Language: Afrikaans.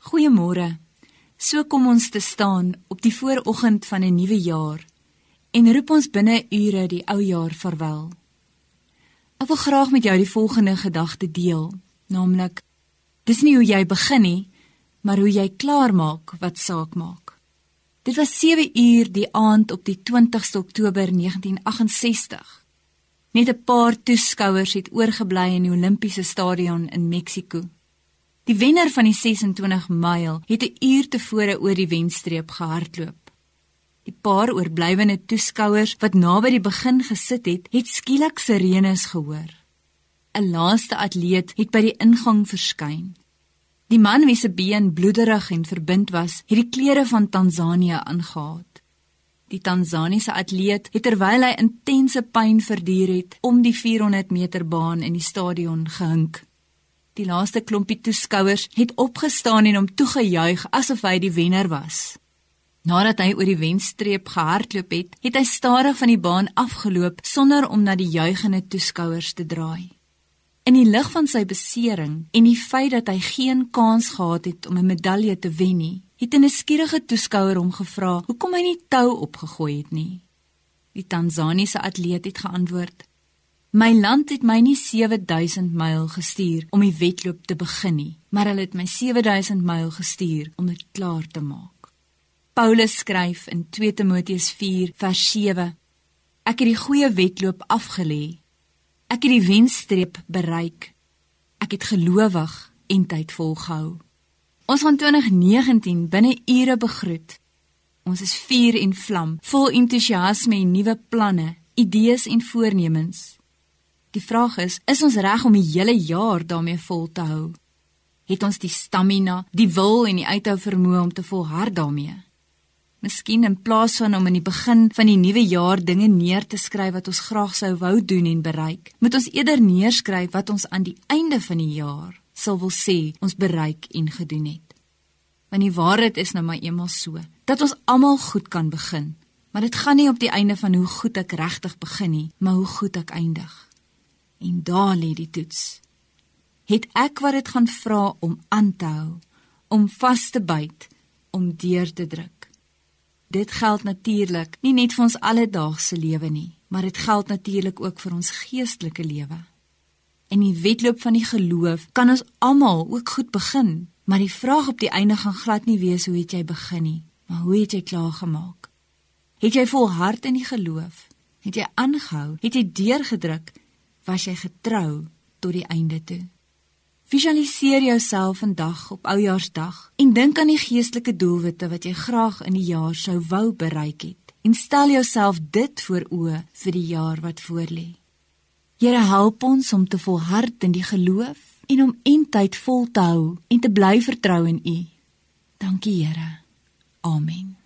Goeiemôre. So kom ons te staan op die vooroggend van 'n nuwe jaar en roep ons binne ure die ou jaar verwel. Ek wil graag met jou die volgende gedagte deel, naamlik: Dis nie hoe jy begin nie, maar hoe jy klaar maak wat saak maak. Dit was 7 uur die aand op die 20ste Oktober 1968. Net 'n paar toeskouers het oorgebly in die Olimpiese stadion in Mexiko. Die wenner van die 26 myl het 'n uur tevore oor die wenstreep gehardloop. Die paar oorblywende toeskouers wat naby die begin gesit het, het skielik sirenes gehoor. 'n Laaste atleet het by die ingang verskyn. Die man wie se been bloederig en verbind was, het die klere van Tansanië aangetree. Die Tansaniese atleet het terwyl hy intense pyn verduur het, om die 400 meter baan in die stadion gehink. Die laaste klompie toeskouers het opgestaan en hom toegejuig asof hy die wenner was. Nadat hy oor die wenstreep gehardloop het, het hy stadig van die baan afgeloop sonder om na die juigende toeskouers te draai. In die lig van sy besering en die feit dat hy geen kans gehad het om 'n medalje te wen nie, het 'n nuuskierige toeskouer hom gevra hoekom hy nie tou opgegooi het nie. Die Tansaniese atleet het geantwoord: My land het my nie 7000 myl gestuur om die wedloop te begin nie, maar hulle het my 7000 myl gestuur om dit klaar te maak. Paulus skryf in 2 Timoteus 4 vers 7: Ek het die goeie wedloop afgelê. Ek het die wenstreep bereik. Ek het gelowig en tyd volgehou. Ons gaan 2019 binne ure begroet. Ons is vuur en vlam, vol entoesiasme en nuwe planne, idees en voornemens. Die vraag is, is ons reg om die hele jaar daarmee vol te hou? Het ons die stamina, die wil en die uithou vermoë om te volhard daarmee? Miskien in plaas van om in die begin van die nuwe jaar dinge neer te skryf wat ons graag sou wou doen en bereik, moet ons eerder neerskryf wat ons aan die einde van die jaar sal wil sê ons bereik en gedoen het. Want die waarheid is nou maar eenmal so, dat ons almal goed kan begin, maar dit gaan nie op die einde van hoe goed ek regtig begin nie, maar hoe goed ek eindig en daar lê die toets. Het ek wat dit gaan vra om aan te hou, om vas te byt, om deur te druk. Dit geld natuurlik nie net vir ons alledaagse lewe nie, maar dit geld natuurlik ook vir ons geestelike lewe. In die wedloop van die geloof kan ons almal ook goed begin, maar die vraag op die einde gaan glad nie wees hoe het jy begin nie, maar hoe het jy klaar gemaak? Het jy volhard in die geloof? Het jy aangehou? Het jy deurgedruk? Was jy getrou tot die einde toe. Visualiseer jouself vandag op Oujaarsdag en dink aan die geestelike doelwitte wat jy graag in die jaar sou wou bereik het en stel jouself dit voor oë vir die jaar wat voorlê. Here help ons om te volhard in die geloof en om eintyd vol te hou en te bly vertrou in U. Dankie Here. Amen.